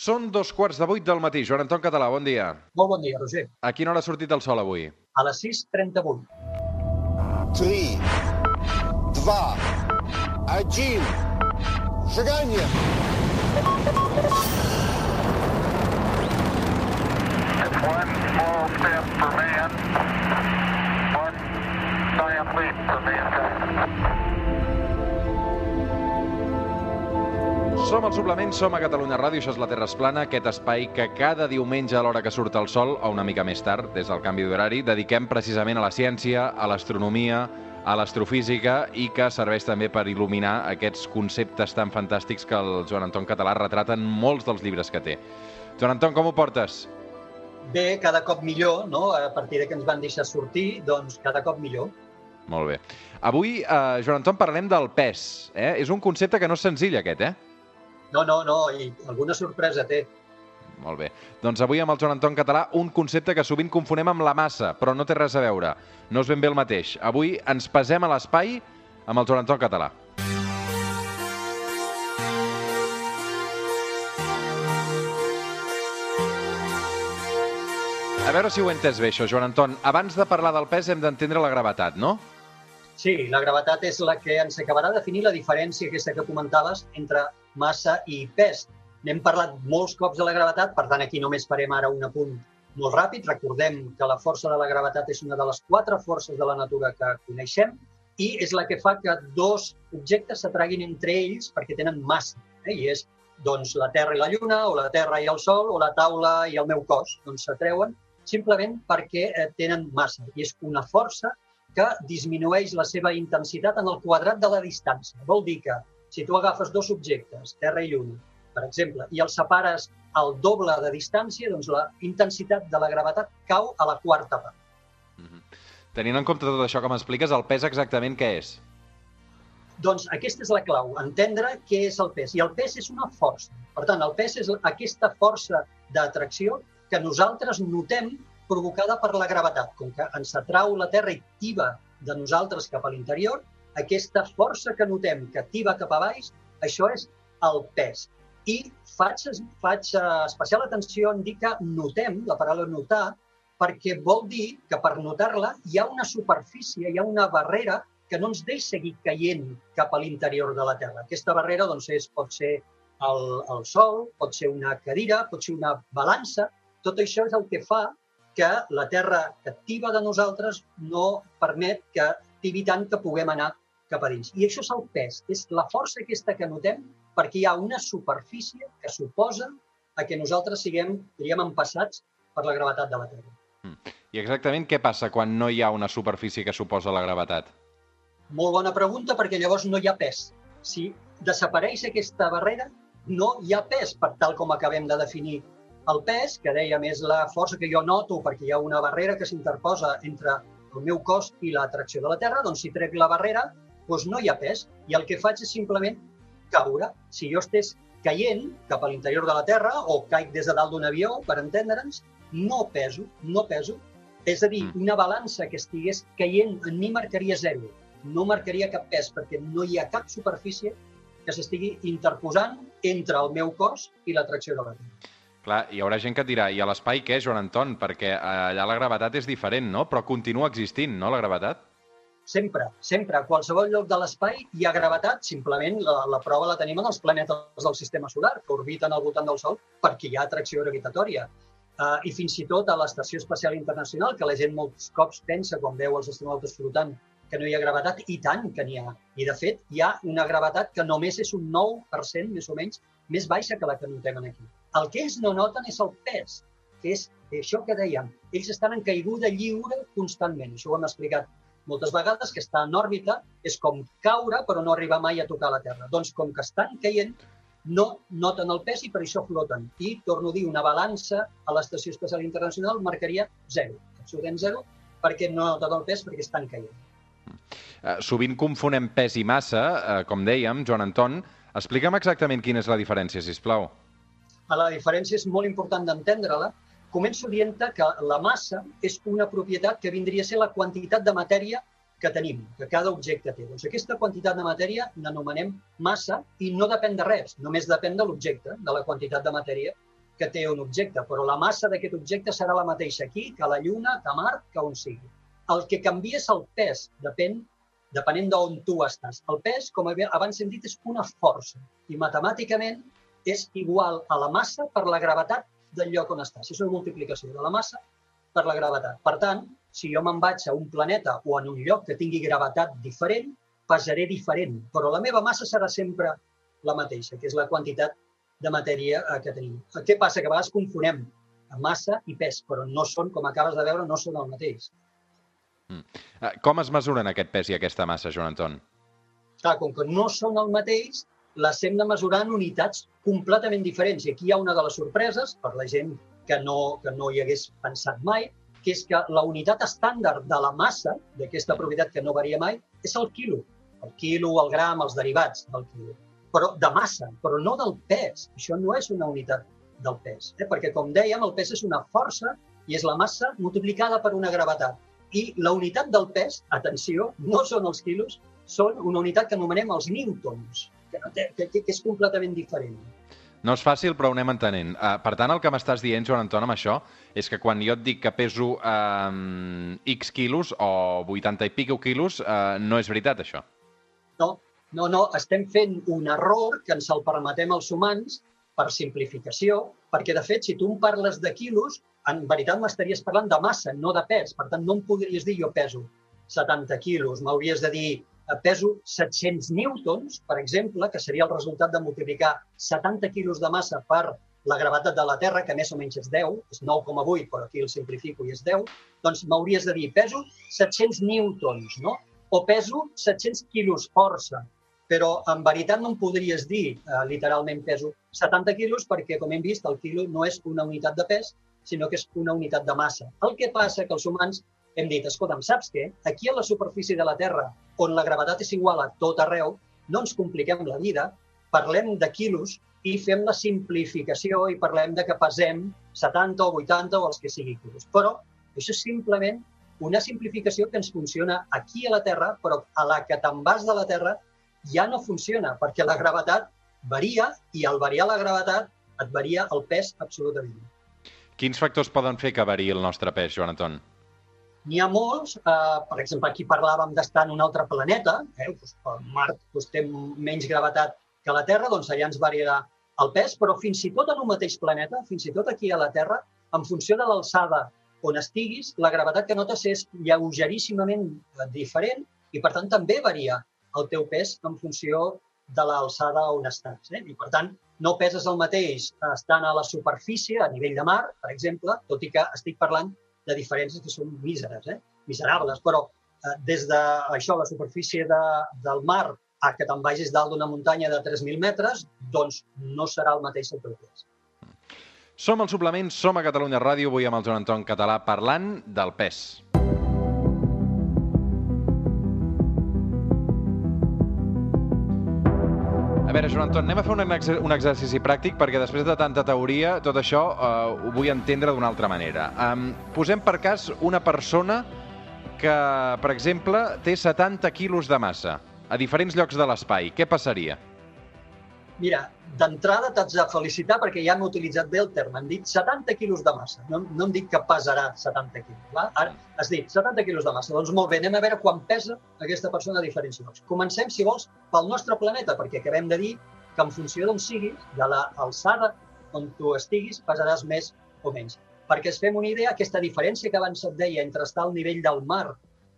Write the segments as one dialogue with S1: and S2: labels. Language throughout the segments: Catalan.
S1: Són dos quarts de vuit del matí. Joan Anton Català, bon dia.
S2: Molt bon dia, Roger.
S1: A quina hora ha sortit el sol avui?
S2: A les 6.38.
S3: 3, 2, 1,
S4: seganya! One small step for man, one giant leap for mankind.
S1: Som al suplement, som a Catalunya Ràdio, això és la Terra es plana, aquest espai que cada diumenge a l'hora que surt el sol, o una mica més tard, des del canvi d'horari, dediquem precisament a la ciència, a l'astronomia, a l'astrofísica i que serveix també per il·luminar aquests conceptes tan fantàstics que el Joan Anton Català retrata en molts dels llibres que té. Joan Anton, com ho portes?
S2: Bé, cada cop millor, no? A partir de que ens van deixar sortir, doncs cada cop millor.
S1: Molt bé. Avui, eh, Joan Anton, parlem del pes. Eh? És un concepte que no és senzill, aquest, eh?
S2: No, no, no, i alguna sorpresa té.
S1: Molt bé. Doncs avui amb el Joan Anton Català un concepte que sovint confonem amb la massa, però no té res a veure. No és ben bé el mateix. Avui ens pesem a l'espai amb el Joan Anton Català. A veure si ho he entès bé, això, Joan Anton. Abans de parlar del pes hem d'entendre la gravetat, no?
S2: Sí, la gravetat és la que ens acabarà definir la diferència aquesta que comentaves entre massa i pes. N'hem parlat molts cops de la gravetat, per tant, aquí només farem ara un apunt molt ràpid. Recordem que la força de la gravetat és una de les quatre forces de la natura que coneixem i és la que fa que dos objectes s'atraguin entre ells perquè tenen massa. Eh? I és doncs, la Terra i la Lluna, o la Terra i el Sol, o la taula i el meu cos. Doncs s'atreuen simplement perquè eh, tenen massa. I és una força que disminueix la seva intensitat en el quadrat de la distància. Vol dir que si tu agafes dos objectes, Terra i Lluna, per exemple, i els separes al doble de distància, doncs la intensitat de la gravetat cau a la quarta part.
S1: Tenint en compte tot això que m'expliques, el pes exactament què és?
S2: Doncs aquesta és la clau, entendre què és el pes. I el pes és una força. Per tant, el pes és aquesta força d'atracció que nosaltres notem provocada per la gravetat. Com que ens atrau la Terra i tiba de nosaltres cap a l'interior, aquesta força que notem que tiba cap a baix, això és el pes. I faig, faig especial atenció en dir que notem, la paraula notar, perquè vol dir que per notar-la hi ha una superfície, hi ha una barrera que no ens deixa seguir caient cap a l'interior de la Terra. Aquesta barrera doncs, és, pot ser el, el sol, pot ser una cadira, pot ser una balança. Tot això és el que fa que la Terra que tiba de nosaltres no permet que tibi tant que puguem anar cap a dins. I això és el pes, és la força aquesta que notem perquè hi ha una superfície que suposa a que nosaltres siguem, diríem, empassats per la gravetat de la Terra.
S1: I exactament què passa quan no hi ha una superfície que suposa la gravetat?
S2: Molt bona pregunta, perquè llavors no hi ha pes. Si desapareix aquesta barrera, no hi ha pes, per tal com acabem de definir el pes, que dèiem és la força que jo noto perquè hi ha una barrera que s'interposa entre el meu cos i l'atracció de la Terra, doncs si trec la barrera, doncs no hi ha pes. I el que faig és simplement caure. Si jo estés caient cap a l'interior de la Terra o caic des de dalt d'un avió, per entendre'ns, no peso, no peso. És a dir, una balança que estigués caient en mi marcaria zero. No marcaria cap pes perquè no hi ha cap superfície que s'estigui interposant entre el meu cos i l'atracció de la Terra.
S1: Clar, hi haurà gent que et dirà, i a l'espai què, Joan Anton? Perquè allà la gravetat és diferent, no? Però continua existint, no, la gravetat?
S2: Sempre, sempre. A qualsevol lloc de l'espai hi ha gravetat. Simplement la, la prova la tenim en els planetes del sistema solar, que orbiten al voltant del Sol perquè hi ha atracció gravitatòria. Uh, I fins i tot a l'Estació Espacial Internacional, que la gent molts cops pensa, quan veu els astronautes flotant, que no hi ha gravetat, i tant que n'hi ha. I, de fet, hi ha una gravetat que només és un 9%, més o menys, més baixa que la que notem aquí. El que ells no noten és el pes, que és això que dèiem. Ells estan en caiguda lliure constantment. Això ho hem explicat moltes vegades, que està en òrbita és com caure però no arribar mai a tocar la Terra. Doncs com que estan caient, no noten el pes i per això floten. I, torno a dir, una balança a l'Estació Espacial Internacional marcaria zero, absolutament zero, perquè no noten el pes perquè estan caient.
S1: Uh, sovint confonem pes i massa, uh, com dèiem, Joan Anton. Explica'm exactament quina és la diferència, si plau.
S2: La diferència és molt important d'entendre-la. Començo dient que la massa és una propietat que vindria a ser la quantitat de matèria que tenim, que cada objecte té. Doncs aquesta quantitat de matèria n'anomenem massa i no depèn de res, només depèn de l'objecte, de la quantitat de matèria que té un objecte, però la massa d'aquest objecte serà la mateixa aquí que a la Lluna, que a Mart, que on sigui. El que canvia és el pes, depèn, depenent d'on tu estàs. El pes, com abans hem dit, és una força i matemàticament és igual a la massa per la gravetat del lloc on estàs. És una multiplicació de la massa per la gravetat. Per tant, si jo me'n vaig a un planeta o en un lloc que tingui gravetat diferent, pesaré diferent, però la meva massa serà sempre la mateixa, que és la quantitat de matèria eh, que tenim. Què passa? Que a vegades confonem massa i pes, però no són, com acabes de veure, no són el mateix.
S1: Mm. Eh, com es mesuren aquest pes i aquesta massa, Joan Anton?
S2: Clar, com que no són el mateix, les hem de mesurar en unitats completament diferents. I aquí hi ha una de les sorpreses, per la gent que no, que no hi hagués pensat mai, que és que la unitat estàndard de la massa, d'aquesta propietat que no varia mai, és el quilo. El quilo, el gram, els derivats del quilo però de massa, però no del pes. Això no és una unitat del pes, eh? perquè, com dèiem, el pes és una força i és la massa multiplicada per una gravetat. I la unitat del pes, atenció, no són els quilos, són una unitat que anomenem els newtons, que, no té, que, que és completament diferent.
S1: No és fàcil, però ho anem entenent. Uh, per tant, el que m'estàs dient, Joan Anton, amb això, és que quan jo et dic que peso uh, X quilos o 80 i pico quilos, uh, no és veritat, això?
S2: No, no, no, estem fent un error que ens el permetem als humans per simplificació, perquè, de fet, si tu em parles de quilos, en veritat m'estaries parlant de massa, no de pes. Per tant, no em podries dir jo peso 70 quilos. M'hauries de dir peso 700 newtons, per exemple, que seria el resultat de multiplicar 70 quilos de massa per la gravetat de la Terra, que més o menys és 10, és 9,8, però aquí el simplifico i és 10, doncs m'hauries de dir peso 700 newtons, no? O peso 700 quilos força, però en veritat no em podries dir eh, literalment peso 70 quilos perquè, com hem vist, el quilo no és una unitat de pes, sinó que és una unitat de massa. El que passa que els humans hem dit, escolta'm, saps què? Aquí a la superfície de la Terra, on la gravetat és igual a tot arreu, no ens compliquem la vida, parlem de quilos i fem la simplificació i parlem de que pesem 70 o 80 o els que sigui quilos. Però això és simplement una simplificació que ens funciona aquí a la Terra, però a la que te'n vas de la Terra ja no funciona, perquè la gravetat varia i al variar la gravetat et varia el pes absolutament.
S1: Quins factors poden fer que variï el nostre pes, Joan Anton?
S2: N'hi ha molts. Eh, per exemple, aquí parlàvem d'estar en un altre planeta. Eh? Pues, Mart pues, té menys gravetat que la Terra, doncs allà ens variarà el pes, però fins i tot en un mateix planeta, fins i tot aquí a la Terra, en funció de l'alçada on estiguis, la gravetat que notes és lleugeríssimament diferent i, per tant, també varia el teu pes en funció de l'alçada on estàs. Eh? I, per tant, no peses el mateix estant a la superfície, a nivell de mar, per exemple, tot i que estic parlant de diferències que són míseres, eh? miserables, però eh, des de això, la superfície de, del mar a que te'n vagis dalt d'una muntanya de 3.000 metres, doncs no serà el mateix el pes.
S1: Som al suplement, som a Catalunya Ràdio, avui amb el Joan Anton Català parlant del pes. A veure, Joan Anton, anem a fer un, ex un exercici pràctic perquè després de tanta teoria, tot això uh, ho vull entendre d'una altra manera. Um, posem per cas una persona que, per exemple, té 70 quilos de massa a diferents llocs de l'espai. Què passaria?
S2: Mira, d'entrada t'haig de felicitar perquè ja hem utilitzat bé el terme. Han dit 70 quilos de massa. No, no hem dit que pesarà 70 quilos. Va? Ara has dit 70 quilos de massa. Doncs molt bé, anem a veure quan pesa aquesta persona a diferents llocs. Comencem, si vols, pel nostre planeta, perquè acabem de dir que en funció d'on siguis, de l'alçada on tu estiguis, pesaràs més o menys. Perquè es fem una idea, aquesta diferència que abans et deia entre estar al nivell del mar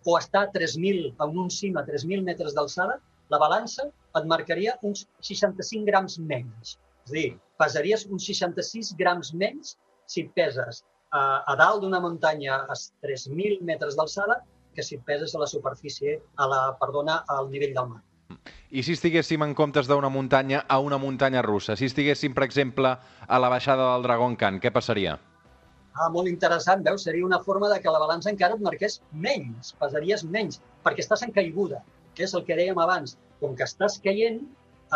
S2: o estar a 3.000, en un cim a 3.000 metres d'alçada, la balança et marcaria uns 65 grams menys. És a dir, pesaries uns 66 grams menys si et peses a, a dalt d'una muntanya a 3.000 metres d'alçada que si et peses a la superfície, a la, perdona, al nivell del mar.
S1: I si estiguéssim en comptes d'una muntanya a una muntanya russa? Si estiguéssim, per exemple, a la baixada del Dragon Khan, què passaria?
S2: Ah, molt interessant, veus? Seria una forma de que la balança encara et marqués menys, pesaries menys, perquè estàs en caiguda que és el que dèiem abans, com que estàs caient,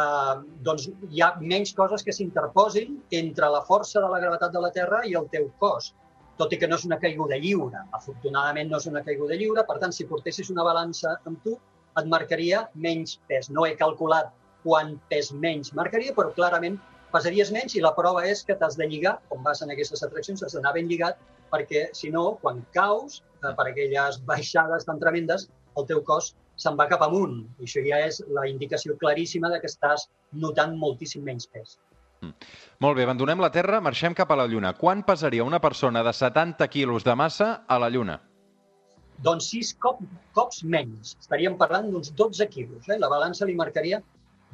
S2: eh, doncs hi ha menys coses que s'interposin entre la força de la gravetat de la Terra i el teu cos, tot i que no és una caiguda lliure. Afortunadament no és una caiguda lliure, per tant, si portessis una balança amb tu, et marcaria menys pes. No he calculat quant pes menys marcaria, però clarament pesaries menys i la prova és que t'has de lligar, com vas en aquestes atraccions, has d'anar ben lligat perquè, si no, quan caus, eh, per aquelles baixades tan tremendes, el teu cos se'n va cap amunt. I això ja és la indicació claríssima de que estàs notant moltíssim menys pes.
S1: Molt bé, abandonem la Terra, marxem cap a la Lluna. Quan pesaria una persona de 70 quilos de massa a la Lluna?
S2: Doncs sis cop, cops menys. Estaríem parlant d'uns 12 quilos. Eh? La balança li marcaria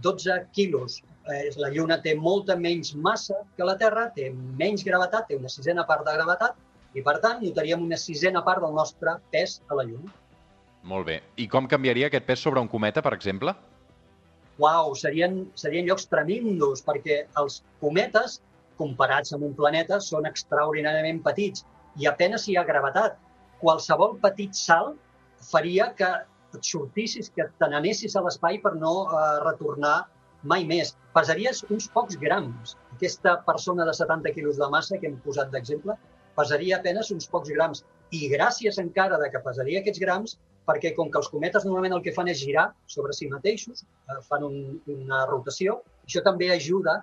S2: 12 quilos. Eh, la Lluna té molta menys massa que la Terra, té menys gravetat, té una sisena part de gravetat, i per tant notaríem una sisena part del nostre pes a la Lluna.
S1: Molt bé. I com canviaria aquest pes sobre un cometa, per exemple?
S2: Uau, serien, serien llocs tremendos, perquè els cometes, comparats amb un planeta, són extraordinàriament petits i apenas hi ha gravetat. Qualsevol petit salt faria que et sortissis, que te n'anessis a l'espai per no eh, retornar mai més. Pesaries uns pocs grams. Aquesta persona de 70 quilos de massa que hem posat d'exemple pesaria apenes uns pocs grams. I gràcies encara de que pesaria aquests grams, perquè com que els cometes normalment el que fan és girar sobre si mateixos, eh, fan un, una rotació, això també ajuda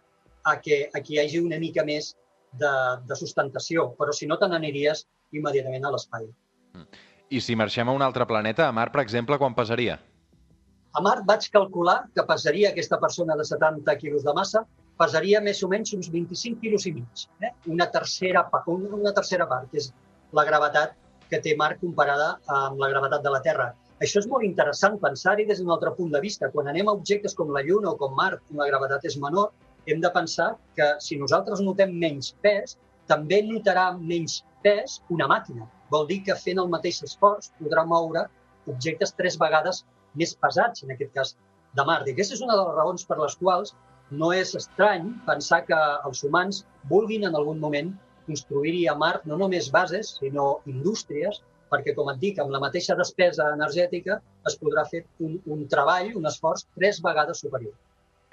S2: a que, a que hi hagi una mica més de, de sustentació, però si no te n'aniries immediatament a l'espai.
S1: I si marxem a un altre planeta, a Mart, per exemple, quan pesaria?
S2: A Mart vaig calcular que pesaria aquesta persona de 70 quilos de massa, pesaria més o menys uns 25 quilos i mig. Eh? Una, tercera, una tercera part, que és la gravetat que té Mart comparada amb la gravetat de la Terra. Això és molt interessant pensar-hi des d'un altre punt de vista. Quan anem a objectes com la Lluna o com Mart, on la gravetat és menor, hem de pensar que si nosaltres notem menys pes, també notarà menys pes una màquina. Vol dir que fent el mateix esforç podrà moure objectes tres vegades més pesats, en aquest cas de Mart. I aquesta és una de les raons per les quals no és estrany pensar que els humans vulguin en algun moment construir-hi a Mart no només bases, sinó indústries, perquè, com et dic, amb la mateixa despesa energètica es podrà fer un, un treball, un esforç, tres vegades superior.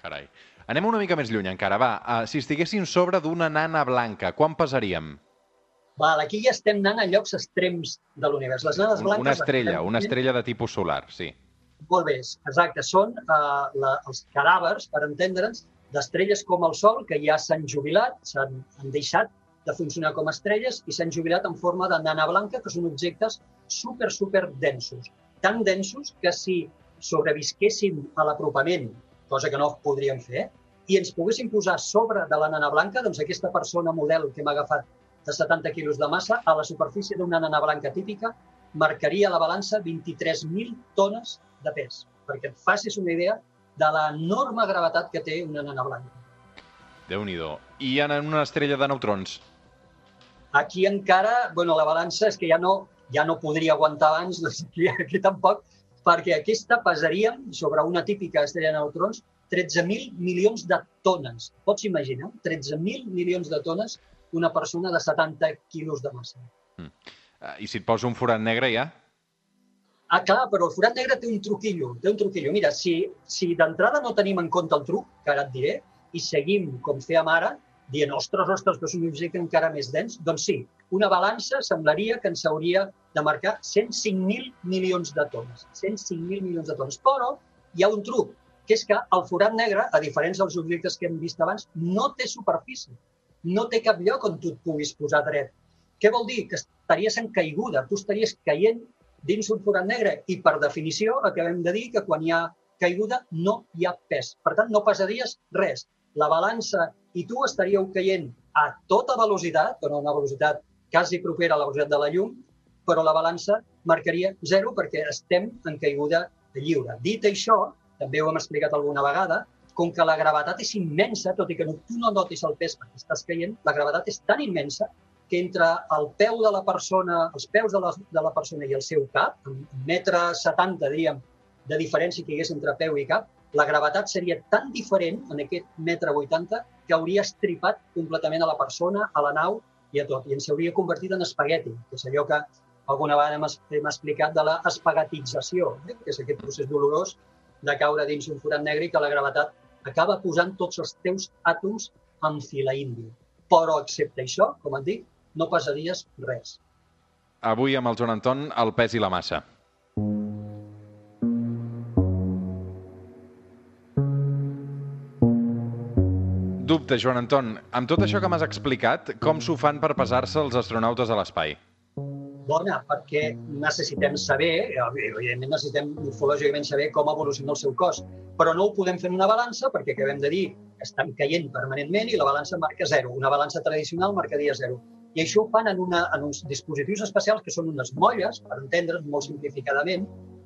S1: Carai. Anem una mica més lluny encara. Va, uh, si estiguéssim sobre d'una nana blanca, quan pesaríem?
S2: Val, aquí ja estem anant a llocs extrems de l'univers. Les nanes blanques...
S1: Una estrella, una estrella de tipus solar, sí.
S2: Molt bé, exacte. Són uh, la, els cadàvers, per entendre'ns, d'estrelles com el Sol, que ja s'han jubilat, s'han han deixat de funcionar com a estrelles i s'han jubilat en forma de nana blanca, que són objectes super, super densos. Tan densos que si sobrevisquéssim a l'apropament, cosa que no podríem fer, i ens poguéssim posar sobre de la nana blanca, doncs aquesta persona model que hem agafat de 70 quilos de massa, a la superfície d'una nana blanca típica, marcaria la balança 23.000 tones de pes, perquè et facis una idea de l'enorme gravetat que té una nana blanca.
S1: déu nhi I en una estrella de neutrons?
S2: Aquí encara, bueno, la balança és que ja no, ja no podria aguantar abans, doncs aquí, aquí tampoc, perquè aquesta pesaria sobre una típica estrella de neutrons 13.000 milions de tones. Pots imaginar? 13.000 milions de tones una persona de 70 quilos de massa.
S1: Uh, I si et poso un forat negre, ja?
S2: Ah, clar, però el forat negre té un truquillo, té un truquillo. Mira, si, si d'entrada no tenim en compte el truc, que ara et diré, i seguim com fèiem ara, dient, ostres, ostres, però és un objecte encara més dens, doncs sí, una balança semblaria que ens hauria de marcar 105.000 milions de tones. 105.000 milions de tones. Però hi ha un truc, que és que el forat negre, a diferència dels objectes que hem vist abans, no té superfície. No té cap lloc on tu et puguis posar dret. Què vol dir? Que estaries en caiguda, tu estaries caient dins un forat negre i, per definició, acabem de dir que quan hi ha caiguda no hi ha pes. Per tant, no pesaries res. La balança i tu estaríeu caient a tota velocitat, però una velocitat quasi propera a la velocitat de la llum, però la balança marcaria zero perquè estem en caiguda lliure. Dit això, també ho hem explicat alguna vegada, com que la gravetat és immensa, tot i que tu no notis el pes perquè estàs caient, la gravetat és tan immensa que entre el peu de la persona, els peus de la, de la persona i el seu cap, un metre 70, diríem, de diferència que hi hagués entre peu i cap, la gravetat seria tan diferent en aquest metre 80 que hauria estripat completament a la persona, a la nau i a tot. I ens hauria convertit en espagueti, que és allò que alguna vegada hem, explicat de la espagatització, eh? que és aquest procés dolorós de caure dins un forat negre i que la gravetat acaba posant tots els teus àtoms en fila índia. Però, excepte això, com et dic, no pesaries res.
S1: Avui amb el Joan Anton, el pes i la massa. Dub dubte, Joan Anton. Amb tot això que m'has explicat, com s'ho fan per pesar-se els astronautes a l'espai?
S2: Bona, perquè necessitem saber, evidentment necessitem morfològicament saber com evoluciona el seu cos, però no ho podem fer en una balança perquè acabem de dir estan caient permanentment i la balança marca zero. Una balança tradicional marcaria zero. I això ho fan en, una, en uns dispositius especials que són unes molles, per entendre's molt simplificadament,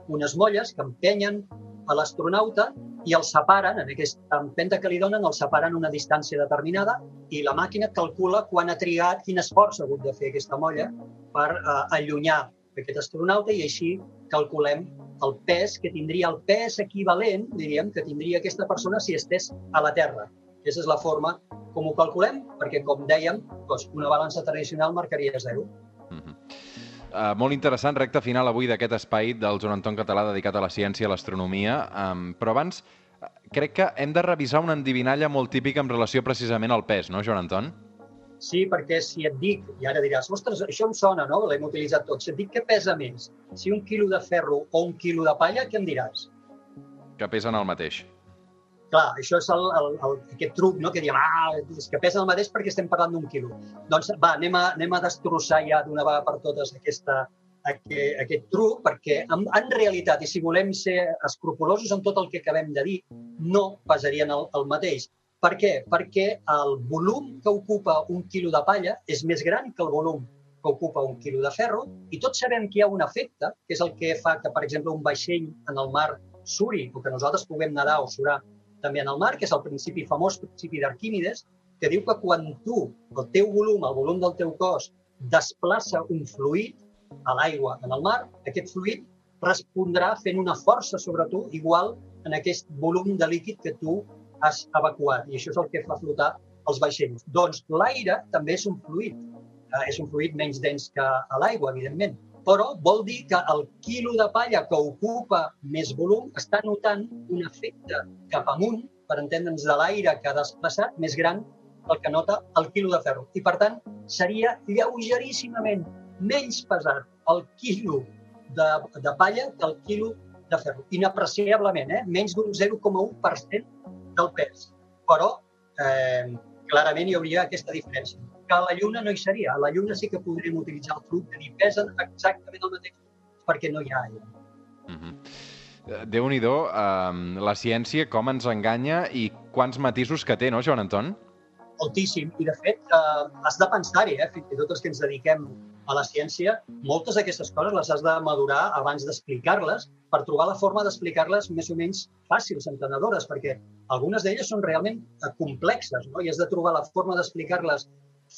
S2: unes molles que empenyen a l'astronauta i el separen, en aquesta empenta que li donen, el separen una distància determinada i la màquina calcula quan ha trigat, quin esforç ha hagut de fer aquesta molla per eh, allunyar aquest astronauta i així calculem el pes que tindria, el pes equivalent, diríem, que tindria aquesta persona si estés a la Terra. Aquesta és la forma com ho calculem, perquè, com dèiem, doncs, una balança tradicional marcaria zero.
S1: Uh, molt interessant, recta final avui d'aquest espai del Joan Anton Català dedicat a la ciència i a l'astronomia. Um, però abans, crec que hem de revisar una endivinalla molt típica en relació precisament al pes, no, Joan Anton?
S2: Sí, perquè si et dic, i ara diràs, ostres, això em sona, no? L'hem utilitzat tot. Si et dic que pesa més, si un quilo de ferro o un quilo de palla, què em diràs?
S1: Que pesen el mateix.
S2: Clar, això és el, el, el, aquest truc, no?, que diem, ah, és que pesa el mateix perquè estem parlant d'un quilo. Doncs va, anem a, anem a destrossar ja d'una vegada per totes aquesta, aquest, aquest truc, perquè en, en realitat, i si volem ser escrupulosos en tot el que acabem de dir, no pesarien el, el mateix. Per què? Perquè el volum que ocupa un quilo de palla és més gran que el volum que ocupa un quilo de ferro i tots sabem que hi ha un efecte, que és el que fa que, per exemple, un vaixell en el mar suri o que nosaltres puguem nedar o surar també en el mar, que és el principi famós principi d'Arquímedes, que diu que quan tu, el teu volum, el volum del teu cos, desplaça un fluid a l'aigua en el mar, aquest fluid respondrà fent una força sobre tu igual en aquest volum de líquid que tu has evacuat. I això és el que fa flotar els vaixells. Doncs l'aire també és un fluid. Eh, és un fluid menys dens que l'aigua, evidentment però vol dir que el quilo de palla que ocupa més volum està notant un efecte cap amunt, per entendre'ns de l'aire que ha desplaçat, més gran el que nota el quilo de ferro. I, per tant, seria lleugeríssimament menys pesat el quilo de, de palla que el quilo de ferro. Inapreciablement, eh? menys d'un 0,1% del pes. Però, eh, clarament hi hauria aquesta diferència que a la Lluna no hi seria. A la Lluna sí que podríem utilitzar el truc de dir pesen exactament el mateix perquè no hi ha aire.
S1: Mm -hmm. Déu-n'hi-do, eh, la ciència com ens enganya i quants matisos que té, no, Joan Anton?
S2: Moltíssim. I, de fet, eh, has de pensar-hi, eh? fins i tot els que ens dediquem a la ciència, moltes d'aquestes coses les has de madurar abans d'explicar-les per trobar la forma d'explicar-les més o menys fàcils, entenedores, perquè algunes d'elles són realment complexes no? i has de trobar la forma d'explicar-les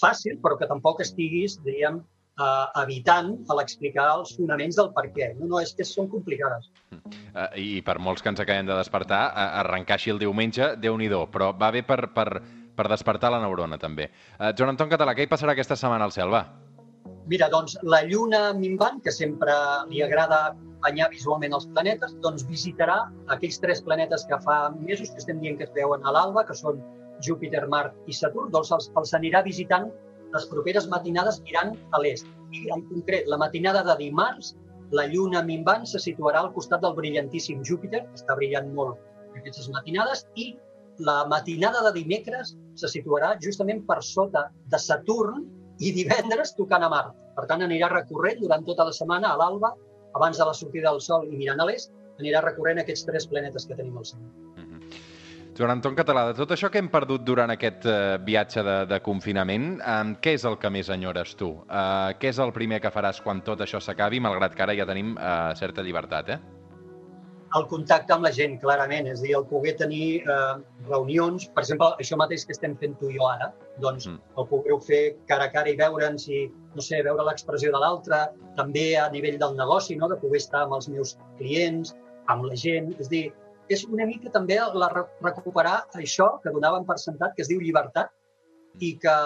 S2: fàcil, però que tampoc estiguis, diríem, eh, evitant a l'explicar els fonaments del per què. No, no, és que són complicades.
S1: Uh, I per molts que ens acabem de despertar, arrencar així el diumenge, déu nhi però va bé per, per, per despertar la neurona, també. Uh, Joan Anton Català, què hi passarà aquesta setmana al cel, va?
S2: Mira, doncs, la lluna minvant, que sempre li agrada banyar visualment els planetes, doncs visitarà aquells tres planetes que fa mesos que estem dient que es veuen a l'alba, que són Júpiter, Mart i Saturn, doncs els, els anirà visitant les properes matinades mirant a l'est. I en concret, la matinada de dimarts, la lluna minvant se situarà al costat del brillantíssim Júpiter, que està brillant molt aquestes matinades, i la matinada de dimecres se situarà justament per sota de Saturn i divendres tocant a Mart. Per tant, anirà recorrent durant tota la setmana a l'alba, abans de la sortida del Sol i mirant a l'est, anirà recorrent aquests tres planetes que tenim al cel.
S1: Joan Anton Català, de tot això que hem perdut durant aquest uh, viatge de, de confinament, um, què és el que més enyores tu? Uh, què és el primer que faràs quan tot això s'acabi, malgrat que ara ja tenim uh, certa llibertat, eh?
S2: El contacte amb la gent, clarament. És a dir, el poder tenir eh, reunions, per exemple, això mateix que estem fent tu i jo ara, doncs mm. el poder fer cara a cara i veure'ns i, no sé, veure l'expressió de l'altre, també a nivell del negoci, no?, de poder estar amb els meus clients, amb la gent. És a dir, és una mica també la, recuperar això que donàvem per sentat, que es diu llibertat, i que,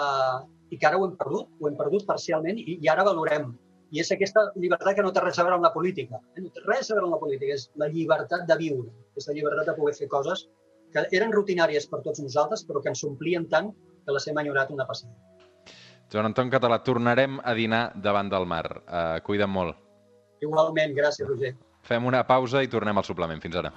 S2: i que ara ho hem perdut, ho hem perdut parcialment i, i ara valorem. I és aquesta llibertat que no té res a veure amb la política. Eh? No té res a veure amb la política, és la llibertat de viure, és la llibertat de poder fer coses que eren rutinàries per tots nosaltres, però que ens omplien tant que les hem enyorat una passada.
S1: Joan Anton Català, tornarem a dinar davant del mar. Uh, cuida't molt.
S2: Igualment, gràcies, Roger.
S1: Fem una pausa i tornem al suplement. Fins ara.